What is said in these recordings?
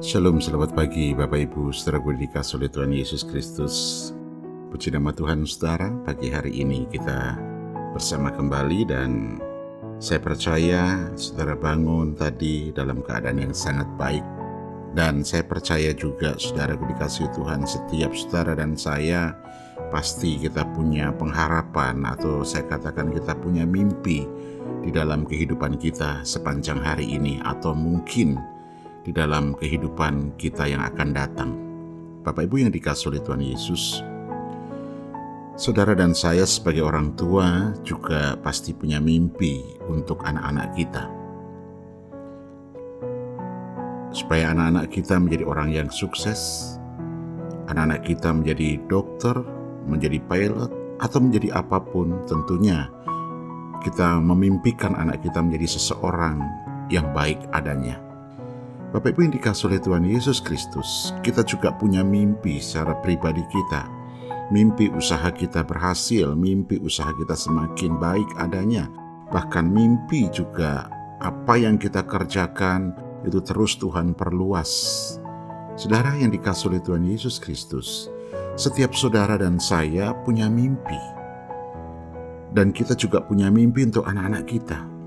Shalom, selamat pagi Bapak Ibu, saudara dikasih oleh Tuhan Yesus Kristus. Puji nama Tuhan saudara, pagi hari ini kita bersama kembali dan saya percaya saudara bangun tadi dalam keadaan yang sangat baik. Dan saya percaya juga saudara dikasih Tuhan setiap saudara dan saya pasti kita punya pengharapan atau saya katakan kita punya mimpi di dalam kehidupan kita sepanjang hari ini atau mungkin di dalam kehidupan kita yang akan datang. Bapak Ibu yang dikasih oleh Tuhan Yesus, saudara dan saya sebagai orang tua juga pasti punya mimpi untuk anak-anak kita. Supaya anak-anak kita menjadi orang yang sukses, anak-anak kita menjadi dokter, menjadi pilot, atau menjadi apa pun tentunya kita memimpikan anak kita menjadi seseorang yang baik adanya. Bapak Ibu yang dikasih oleh Tuhan Yesus Kristus, kita juga punya mimpi secara pribadi kita. Mimpi usaha kita berhasil, mimpi usaha kita semakin baik adanya. Bahkan mimpi juga apa yang kita kerjakan itu terus Tuhan perluas. Saudara yang dikasih oleh Tuhan Yesus Kristus, setiap saudara dan saya punya mimpi. Dan kita juga punya mimpi untuk anak-anak kita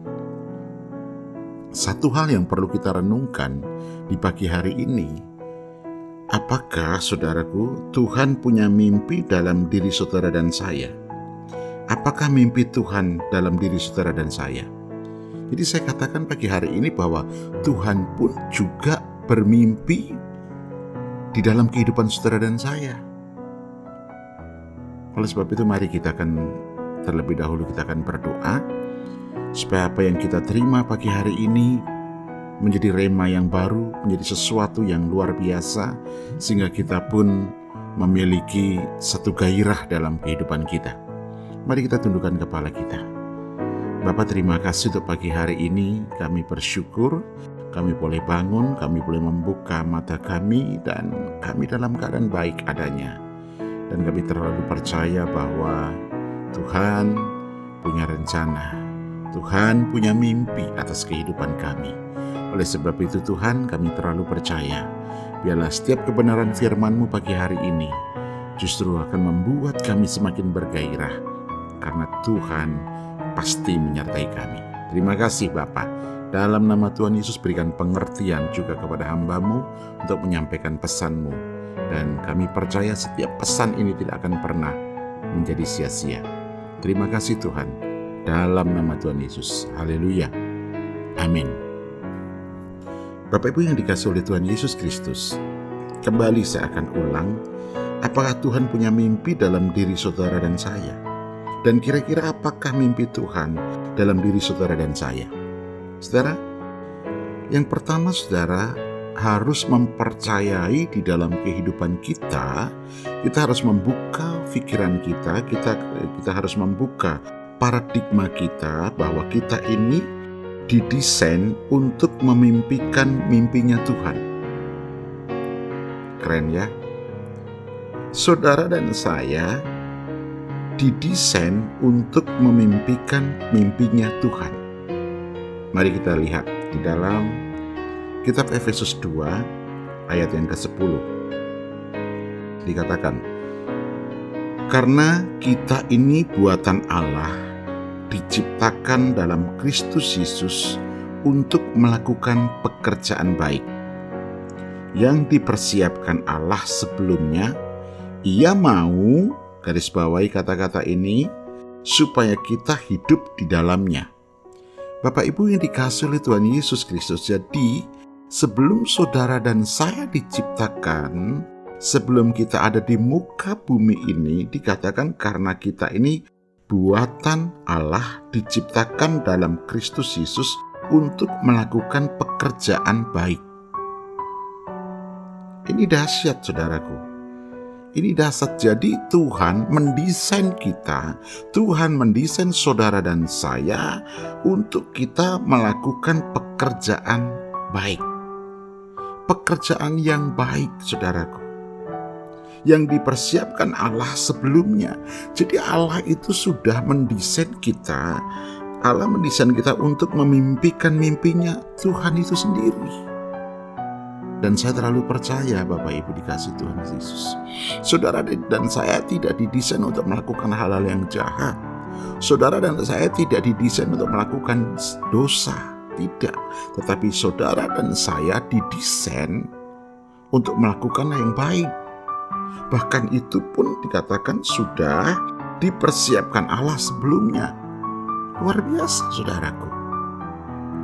satu hal yang perlu kita renungkan di pagi hari ini, apakah saudaraku Tuhan punya mimpi dalam diri saudara dan saya? Apakah mimpi Tuhan dalam diri saudara dan saya? Jadi saya katakan pagi hari ini bahwa Tuhan pun juga bermimpi di dalam kehidupan saudara dan saya. Oleh sebab itu mari kita akan terlebih dahulu kita akan berdoa supaya apa yang kita terima pagi hari ini menjadi rema yang baru, menjadi sesuatu yang luar biasa, sehingga kita pun memiliki satu gairah dalam kehidupan kita. Mari kita tundukkan kepala kita. Bapak terima kasih untuk pagi hari ini, kami bersyukur, kami boleh bangun, kami boleh membuka mata kami, dan kami dalam keadaan baik adanya. Dan kami terlalu percaya bahwa Tuhan punya rencana Tuhan punya mimpi atas kehidupan kami. Oleh sebab itu Tuhan kami terlalu percaya. Biarlah setiap kebenaran firman-Mu pagi hari ini justru akan membuat kami semakin bergairah. Karena Tuhan pasti menyertai kami. Terima kasih Bapa. Dalam nama Tuhan Yesus berikan pengertian juga kepada hambamu untuk menyampaikan pesanmu. Dan kami percaya setiap pesan ini tidak akan pernah menjadi sia-sia. Terima kasih Tuhan dalam nama Tuhan Yesus. Haleluya. Amin. Bapak Ibu yang dikasih oleh Tuhan Yesus Kristus, kembali saya akan ulang, apakah Tuhan punya mimpi dalam diri saudara dan saya? Dan kira-kira apakah mimpi Tuhan dalam diri saudara dan saya? Saudara, yang pertama saudara harus mempercayai di dalam kehidupan kita, kita harus membuka pikiran kita, kita kita harus membuka paradigma kita bahwa kita ini didesain untuk memimpikan mimpinya Tuhan. Keren ya? Saudara dan saya didesain untuk memimpikan mimpinya Tuhan. Mari kita lihat di dalam kitab Efesus 2 ayat yang ke-10. Dikatakan, karena kita ini buatan Allah diciptakan dalam Kristus Yesus untuk melakukan pekerjaan baik yang dipersiapkan Allah sebelumnya. Ia mau garis bawahi kata-kata ini supaya kita hidup di dalamnya. Bapak Ibu yang dikasih oleh Tuhan Yesus Kristus, jadi sebelum saudara dan saya diciptakan, sebelum kita ada di muka bumi ini, dikatakan karena kita ini buatan Allah diciptakan dalam Kristus Yesus untuk melakukan pekerjaan baik. Ini dahsyat, saudaraku. Ini dahsyat. Jadi, Tuhan mendesain kita, Tuhan mendesain saudara dan saya untuk kita melakukan pekerjaan baik. Pekerjaan yang baik, saudaraku yang dipersiapkan Allah sebelumnya. Jadi Allah itu sudah mendesain kita. Allah mendesain kita untuk memimpikan mimpinya Tuhan itu sendiri. Dan saya terlalu percaya Bapak Ibu dikasih Tuhan Yesus. Saudara dan saya tidak didesain untuk melakukan hal-hal yang jahat. Saudara dan saya tidak didesain untuk melakukan dosa. Tidak. Tetapi saudara dan saya didesain untuk melakukan yang baik. Bahkan itu pun dikatakan sudah dipersiapkan Allah sebelumnya. Luar biasa saudaraku.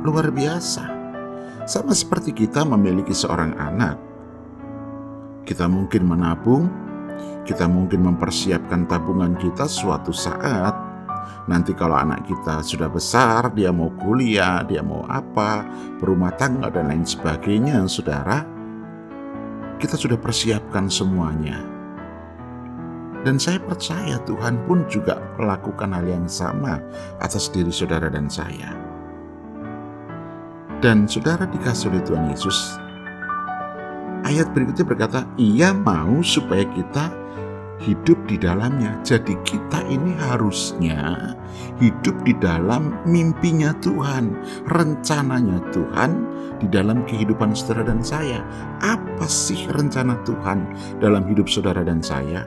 Luar biasa. Sama seperti kita memiliki seorang anak. Kita mungkin menabung, kita mungkin mempersiapkan tabungan kita suatu saat. Nanti kalau anak kita sudah besar, dia mau kuliah, dia mau apa, berumah tangga dan lain sebagainya, saudara, kita sudah persiapkan semuanya. Dan saya percaya Tuhan pun juga melakukan hal yang sama atas diri saudara dan saya. Dan saudara dikasih oleh Tuhan Yesus, ayat berikutnya berkata, ia mau supaya kita hidup di dalamnya. Jadi kita ini harusnya hidup di dalam mimpinya Tuhan, rencananya Tuhan di dalam kehidupan saudara dan saya. Apa sih rencana Tuhan dalam hidup saudara dan saya?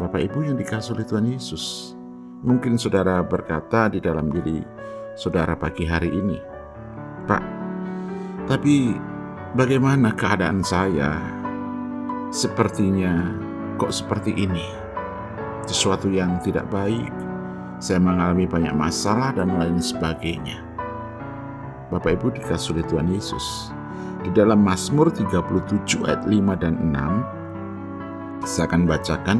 Bapak Ibu yang dikasih oleh Tuhan Yesus, mungkin saudara berkata di dalam diri saudara pagi hari ini. Pak, tapi bagaimana keadaan saya? Sepertinya kok seperti ini. Sesuatu yang tidak baik. Saya mengalami banyak masalah dan lain sebagainya. Bapak Ibu dikasih oleh Tuhan Yesus. Di dalam Mazmur 37 ayat 5 dan 6, saya akan bacakan,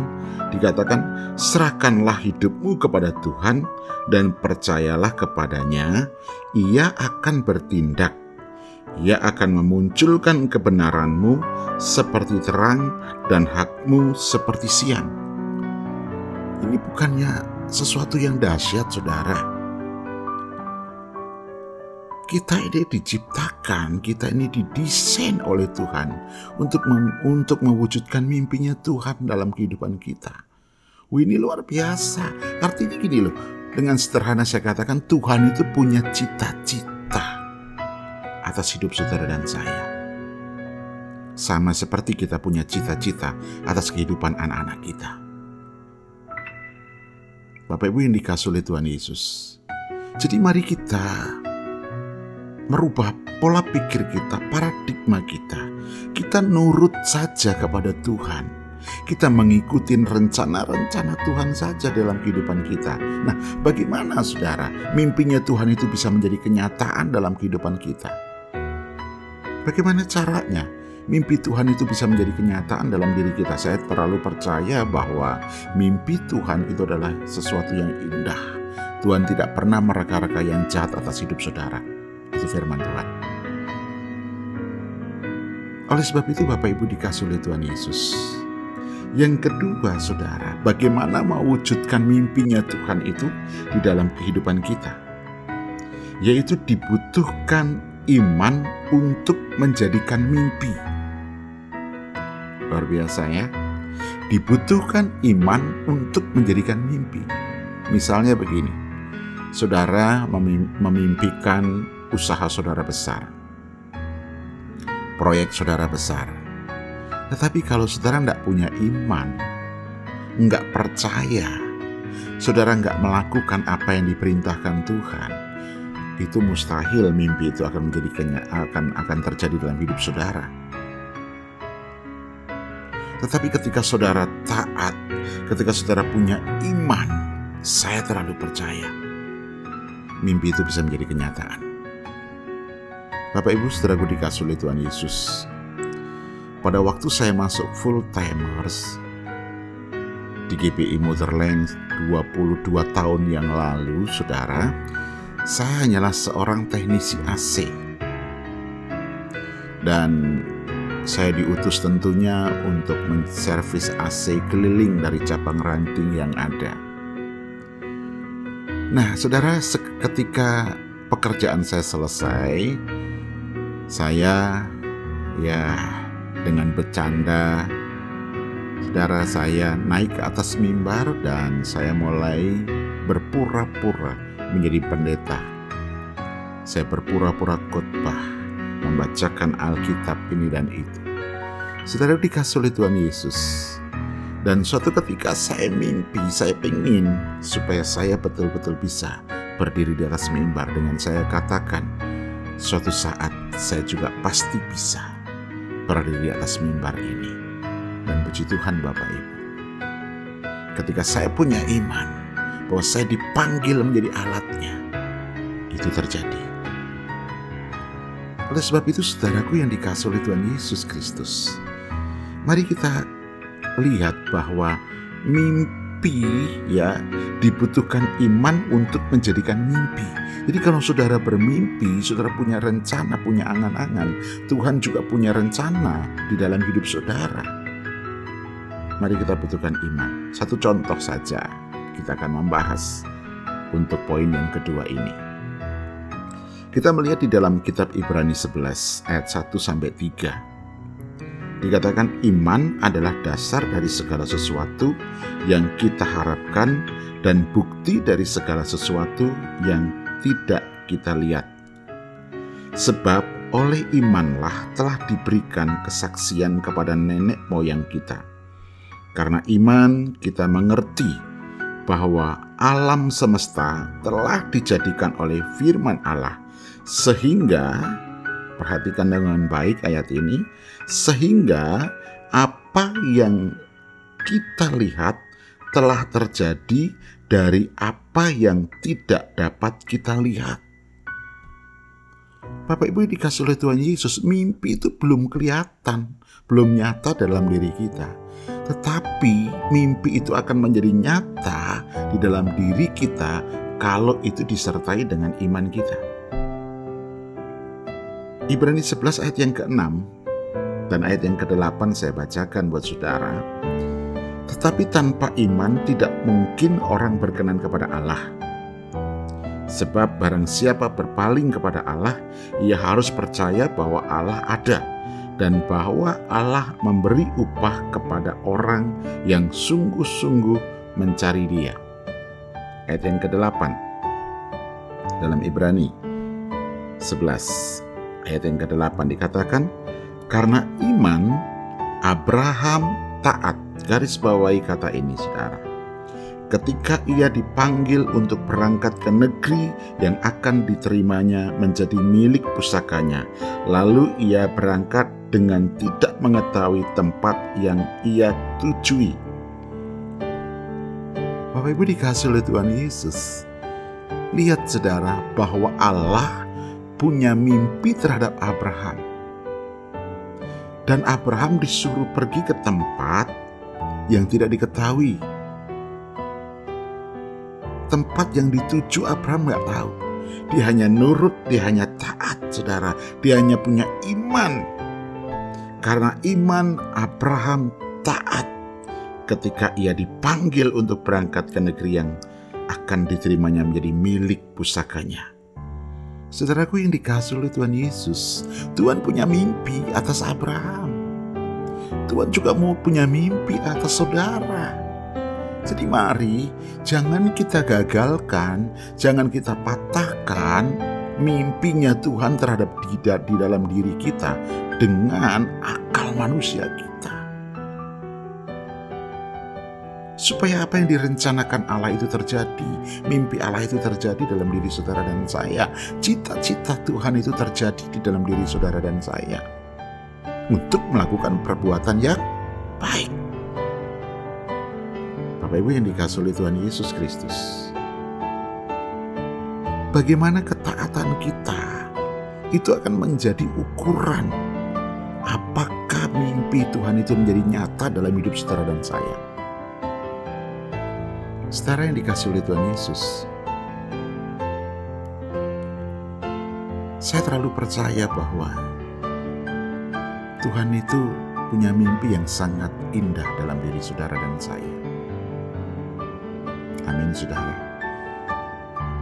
dikatakan, Serahkanlah hidupmu kepada Tuhan, dan percayalah kepadanya, ia akan bertindak. Ia akan memunculkan kebenaranmu seperti terang dan hakmu seperti siang. Ini bukannya sesuatu yang dahsyat, saudara. Kita ini diciptakan, kita ini didesain oleh Tuhan untuk untuk mewujudkan mimpinya Tuhan dalam kehidupan kita. Wih, ini luar biasa. Artinya gini loh, dengan sederhana saya katakan Tuhan itu punya cita-cita atas hidup saudara dan saya. Sama seperti kita punya cita-cita atas kehidupan anak-anak kita. Bapak Ibu yang dikasih oleh Tuhan Yesus. Jadi mari kita merubah pola pikir kita, paradigma kita. Kita nurut saja kepada Tuhan kita mengikuti rencana-rencana Tuhan saja dalam kehidupan kita. Nah, bagaimana saudara mimpinya Tuhan itu bisa menjadi kenyataan dalam kehidupan kita? Bagaimana caranya? Mimpi Tuhan itu bisa menjadi kenyataan dalam diri kita. Saya terlalu percaya bahwa mimpi Tuhan itu adalah sesuatu yang indah. Tuhan tidak pernah mereka-reka yang jahat atas hidup saudara. Itu firman Tuhan. Oleh sebab itu Bapak Ibu dikasih oleh Tuhan Yesus yang kedua, saudara, bagaimana mewujudkan mimpinya Tuhan itu di dalam kehidupan kita, yaitu dibutuhkan iman untuk menjadikan mimpi. Luar biasa, ya, dibutuhkan iman untuk menjadikan mimpi. Misalnya begini, saudara memimpikan usaha saudara besar, proyek saudara besar tetapi kalau saudara tidak punya iman, nggak percaya, saudara nggak melakukan apa yang diperintahkan Tuhan, itu mustahil mimpi itu akan menjadi kenya, akan akan terjadi dalam hidup saudara. Tetapi ketika saudara taat, ketika saudara punya iman, saya terlalu percaya, mimpi itu bisa menjadi kenyataan. Bapak Ibu saudaraku dikasih oleh Tuhan Yesus, pada waktu saya masuk full timers di GPI Motherland 22 tahun yang lalu, saudara, saya hanyalah seorang teknisi AC. Dan saya diutus tentunya untuk menservis AC keliling dari cabang ranting yang ada. Nah, saudara, ketika pekerjaan saya selesai, saya ya dengan bercanda, saudara saya naik ke atas mimbar dan saya mulai berpura-pura menjadi pendeta. Saya berpura-pura khotbah, membacakan Alkitab ini dan itu. Saudara dikasih oleh Tuhan Yesus. Dan suatu ketika saya mimpi, saya ingin supaya saya betul-betul bisa berdiri di atas mimbar dengan saya katakan, suatu saat saya juga pasti bisa berdiri di atas mimbar ini. Dan puji Tuhan Bapak Ibu. Ketika saya punya iman bahwa saya dipanggil menjadi alatnya, itu terjadi. Oleh sebab itu saudaraku yang dikasih oleh Tuhan Yesus Kristus, mari kita lihat bahwa mimpi ya dibutuhkan iman untuk menjadikan mimpi. Jadi kalau saudara bermimpi, saudara punya rencana, punya angan-angan, Tuhan juga punya rencana di dalam hidup saudara. Mari kita butuhkan iman. Satu contoh saja kita akan membahas untuk poin yang kedua ini. Kita melihat di dalam kitab Ibrani 11 ayat 1 sampai 3 dikatakan iman adalah dasar dari segala sesuatu yang kita harapkan dan bukti dari segala sesuatu yang tidak kita lihat. Sebab oleh imanlah telah diberikan kesaksian kepada nenek moyang kita. Karena iman kita mengerti bahwa alam semesta telah dijadikan oleh firman Allah sehingga Perhatikan dengan baik ayat ini, sehingga apa yang kita lihat telah terjadi dari apa yang tidak dapat kita lihat. Bapak Ibu dikasih oleh Tuhan Yesus, mimpi itu belum kelihatan, belum nyata dalam diri kita. Tetapi mimpi itu akan menjadi nyata di dalam diri kita kalau itu disertai dengan iman kita. Ibrani 11 ayat yang ke-6 dan ayat yang ke-8 saya bacakan buat saudara. Tetapi tanpa iman tidak mungkin orang berkenan kepada Allah. Sebab barang siapa berpaling kepada Allah, ia harus percaya bahwa Allah ada dan bahwa Allah memberi upah kepada orang yang sungguh-sungguh mencari dia. Ayat yang ke-8 dalam Ibrani 11 ayat yang ke-8 dikatakan, karena iman Abraham taat. Garis bawahi kata ini, saudara. Ketika ia dipanggil untuk berangkat ke negeri yang akan diterimanya menjadi milik pusakanya, lalu ia berangkat dengan tidak mengetahui tempat yang ia tujui. Bapak Ibu dikasih oleh Tuhan Yesus. Lihat saudara bahwa Allah punya mimpi terhadap Abraham. Dan Abraham disuruh pergi ke tempat yang tidak diketahui. Tempat yang dituju Abraham nggak tahu. Dia hanya nurut, dia hanya taat, saudara. Dia hanya punya iman. Karena iman Abraham taat ketika ia dipanggil untuk berangkat ke negeri yang akan diterimanya menjadi milik pusakanya. Saudaraku yang dikasih oleh Tuhan Yesus, Tuhan punya mimpi atas Abraham. Tuhan juga mau punya mimpi atas saudara. Jadi mari jangan kita gagalkan, jangan kita patahkan mimpinya Tuhan terhadap di, di dalam diri kita dengan akal manusia kita. supaya apa yang direncanakan Allah itu terjadi, mimpi Allah itu terjadi dalam diri saudara dan saya, cita-cita Tuhan itu terjadi di dalam diri saudara dan saya, untuk melakukan perbuatan yang baik. Bapak Ibu yang dikasih oleh Tuhan Yesus Kristus, bagaimana ketaatan kita itu akan menjadi ukuran apakah mimpi Tuhan itu menjadi nyata dalam hidup saudara dan saya. Setara yang dikasih oleh Tuhan Yesus. Saya terlalu percaya bahwa Tuhan itu punya mimpi yang sangat indah dalam diri saudara dan saya. Amin, saudara.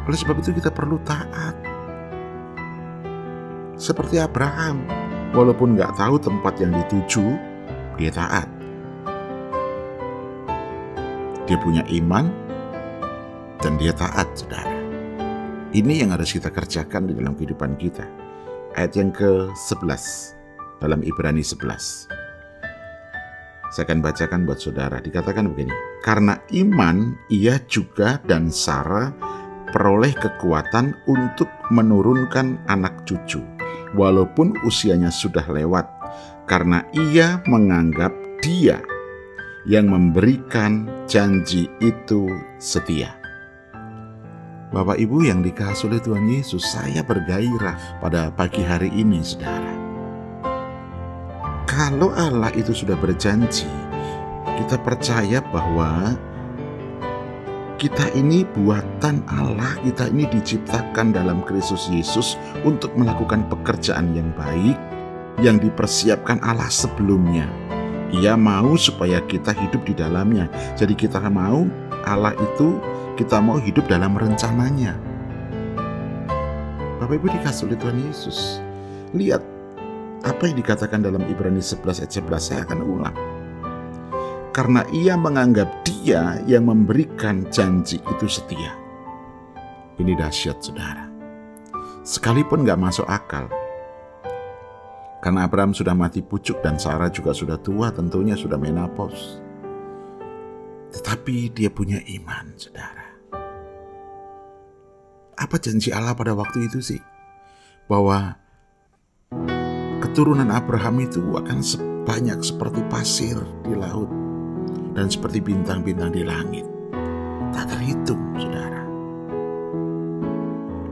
Oleh sebab itu kita perlu taat. Seperti Abraham, walaupun nggak tahu tempat yang dituju, dia taat. Dia punya iman dan dia taat, saudara. Ini yang harus kita kerjakan di dalam kehidupan kita. ayat yang ke-11 dalam Ibrani 11. Saya akan bacakan buat saudara. Dikatakan begini, karena iman ia juga dan Sarah peroleh kekuatan untuk menurunkan anak cucu, walaupun usianya sudah lewat, karena ia menganggap dia yang memberikan janji itu setia. Bapak Ibu yang dikasih oleh Tuhan Yesus, saya bergairah pada pagi hari ini, saudara. Kalau Allah itu sudah berjanji, kita percaya bahwa kita ini buatan Allah, kita ini diciptakan dalam Kristus Yesus untuk melakukan pekerjaan yang baik yang dipersiapkan Allah sebelumnya. Ia mau supaya kita hidup di dalamnya. Jadi kita mau Allah itu kita mau hidup dalam rencananya. Bapak Ibu dikasih oleh Tuhan Yesus. Lihat apa yang dikatakan dalam Ibrani 11 ayat 11 saya akan ulang. Karena ia menganggap dia yang memberikan janji itu setia. Ini dahsyat saudara. Sekalipun gak masuk akal, karena Abraham sudah mati pucuk dan Sarah juga sudah tua, tentunya sudah menopause. Tetapi dia punya iman, saudara. Apa janji Allah pada waktu itu sih? Bahwa keturunan Abraham itu akan sebanyak seperti pasir di laut dan seperti bintang-bintang di langit. Tak terhitung, saudara.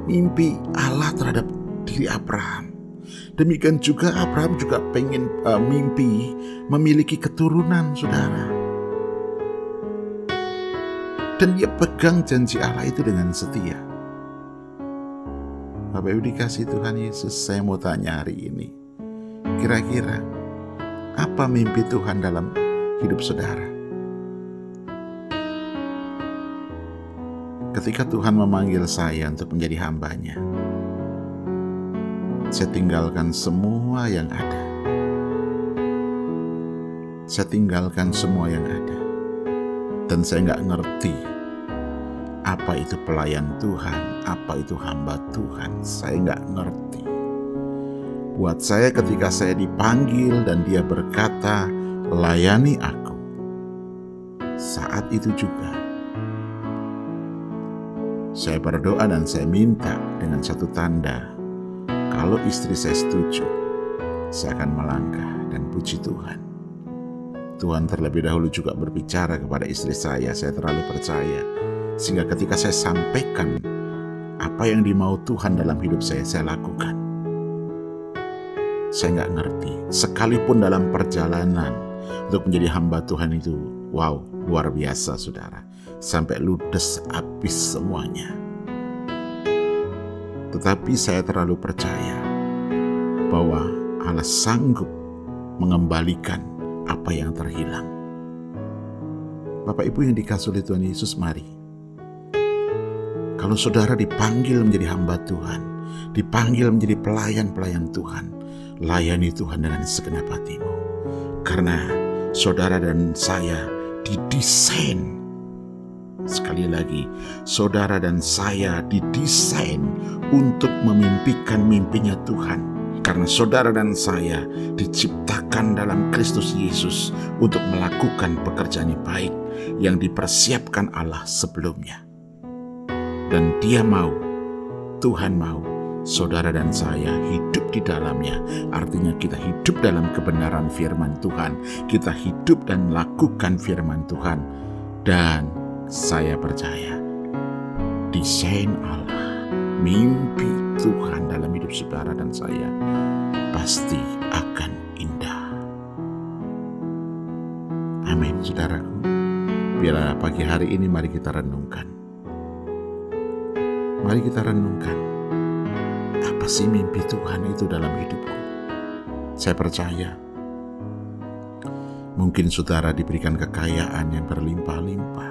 Mimpi Allah terhadap diri Abraham Demikian juga Abraham juga pengen uh, mimpi memiliki keturunan, saudara. Dan dia pegang janji Allah itu dengan setia. Bapak Ibu dikasih Tuhan Yesus, saya mau tanya hari ini. Kira-kira apa mimpi Tuhan dalam hidup saudara? Ketika Tuhan memanggil saya untuk menjadi hambanya, saya tinggalkan semua yang ada. Saya tinggalkan semua yang ada. Dan saya nggak ngerti apa itu pelayan Tuhan, apa itu hamba Tuhan. Saya nggak ngerti. Buat saya ketika saya dipanggil dan dia berkata, layani aku. Saat itu juga, saya berdoa dan saya minta dengan satu tanda kalau istri saya setuju, saya akan melangkah dan puji Tuhan. Tuhan terlebih dahulu juga berbicara kepada istri saya, saya terlalu percaya. Sehingga ketika saya sampaikan apa yang dimau Tuhan dalam hidup saya, saya lakukan. Saya nggak ngerti, sekalipun dalam perjalanan untuk menjadi hamba Tuhan itu, wow, luar biasa saudara. Sampai ludes habis semuanya tetapi saya terlalu percaya bahwa Allah sanggup mengembalikan apa yang terhilang. Bapak Ibu yang dikasih oleh Tuhan Yesus, mari. Kalau saudara dipanggil menjadi hamba Tuhan, dipanggil menjadi pelayan-pelayan Tuhan, layani Tuhan dengan segenap hatimu. Karena saudara dan saya didesain Sekali lagi, saudara dan saya didesain untuk memimpikan mimpinya Tuhan. Karena saudara dan saya diciptakan dalam Kristus Yesus untuk melakukan pekerjaan yang baik yang dipersiapkan Allah sebelumnya. Dan dia mau, Tuhan mau, saudara dan saya hidup di dalamnya. Artinya kita hidup dalam kebenaran firman Tuhan. Kita hidup dan lakukan firman Tuhan. Dan saya percaya desain Allah, mimpi Tuhan dalam hidup saudara dan saya pasti akan indah. Amin, saudaraku. Biarlah pagi hari ini mari kita renungkan. Mari kita renungkan. Apa sih mimpi Tuhan itu dalam hidupku? Saya percaya mungkin saudara diberikan kekayaan yang berlimpah-limpah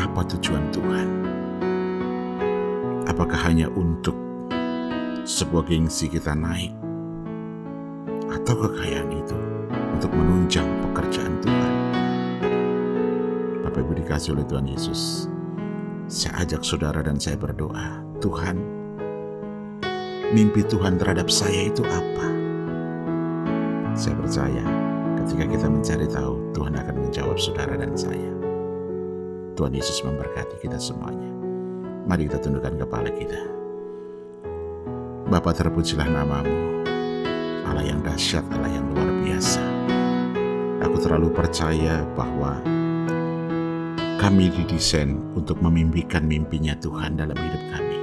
apa tujuan Tuhan? Apakah hanya untuk sebuah gengsi kita naik? Atau kekayaan itu untuk menunjang pekerjaan Tuhan? Bapak Ibu dikasih oleh Tuhan Yesus, saya ajak saudara dan saya berdoa, Tuhan, mimpi Tuhan terhadap saya itu apa? Saya percaya ketika kita mencari tahu, Tuhan akan menjawab saudara dan saya. Tuhan Yesus memberkati kita semuanya. Mari kita tundukkan kepala kita. Bapa terpujilah namamu, Allah yang dahsyat, Allah yang luar biasa. Aku terlalu percaya bahwa kami didesain untuk memimpikan mimpinya Tuhan dalam hidup kami.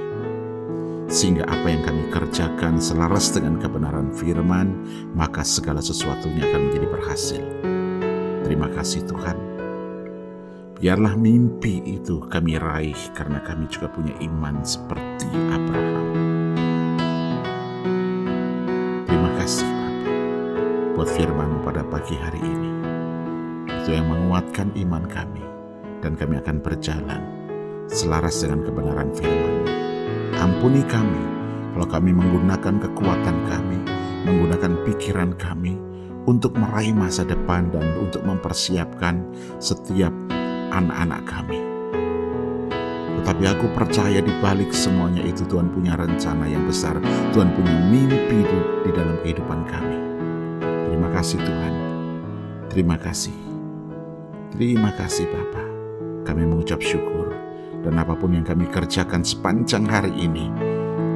Sehingga apa yang kami kerjakan selaras dengan kebenaran firman, maka segala sesuatunya akan menjadi berhasil. Terima kasih Tuhan. Biarlah mimpi itu kami raih karena kami juga punya iman seperti Abraham. Terima kasih Bapak buat firman pada pagi hari ini. Itu yang menguatkan iman kami dan kami akan berjalan selaras dengan kebenaran firman. Ampuni kami kalau kami menggunakan kekuatan kami, menggunakan pikiran kami untuk meraih masa depan dan untuk mempersiapkan setiap anak-anak kami. Tetapi aku percaya di balik semuanya itu Tuhan punya rencana yang besar. Tuhan punya mimpi di, di dalam kehidupan kami. Terima kasih Tuhan. Terima kasih. Terima kasih Bapa. Kami mengucap syukur. Dan apa pun yang kami kerjakan sepanjang hari ini,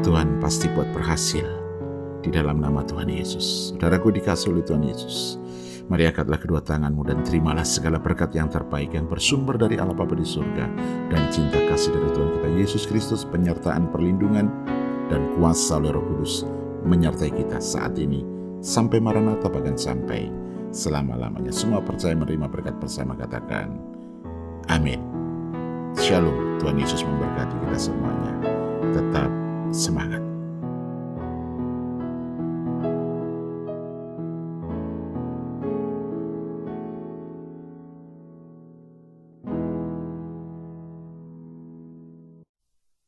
Tuhan pasti buat berhasil. Di dalam nama Tuhan Yesus. Saudaraku dikasih oleh Tuhan Yesus. Mari angkatlah kedua tanganmu dan terimalah segala berkat yang terbaik yang bersumber dari Allah Bapa di surga dan cinta kasih dari Tuhan kita Yesus Kristus, penyertaan perlindungan dan kuasa oleh Roh Kudus menyertai kita saat ini sampai Maranatha bahkan sampai selama-lamanya. Semua percaya menerima berkat bersama katakan amin. Shalom, Tuhan Yesus memberkati kita semuanya. Tetap semangat.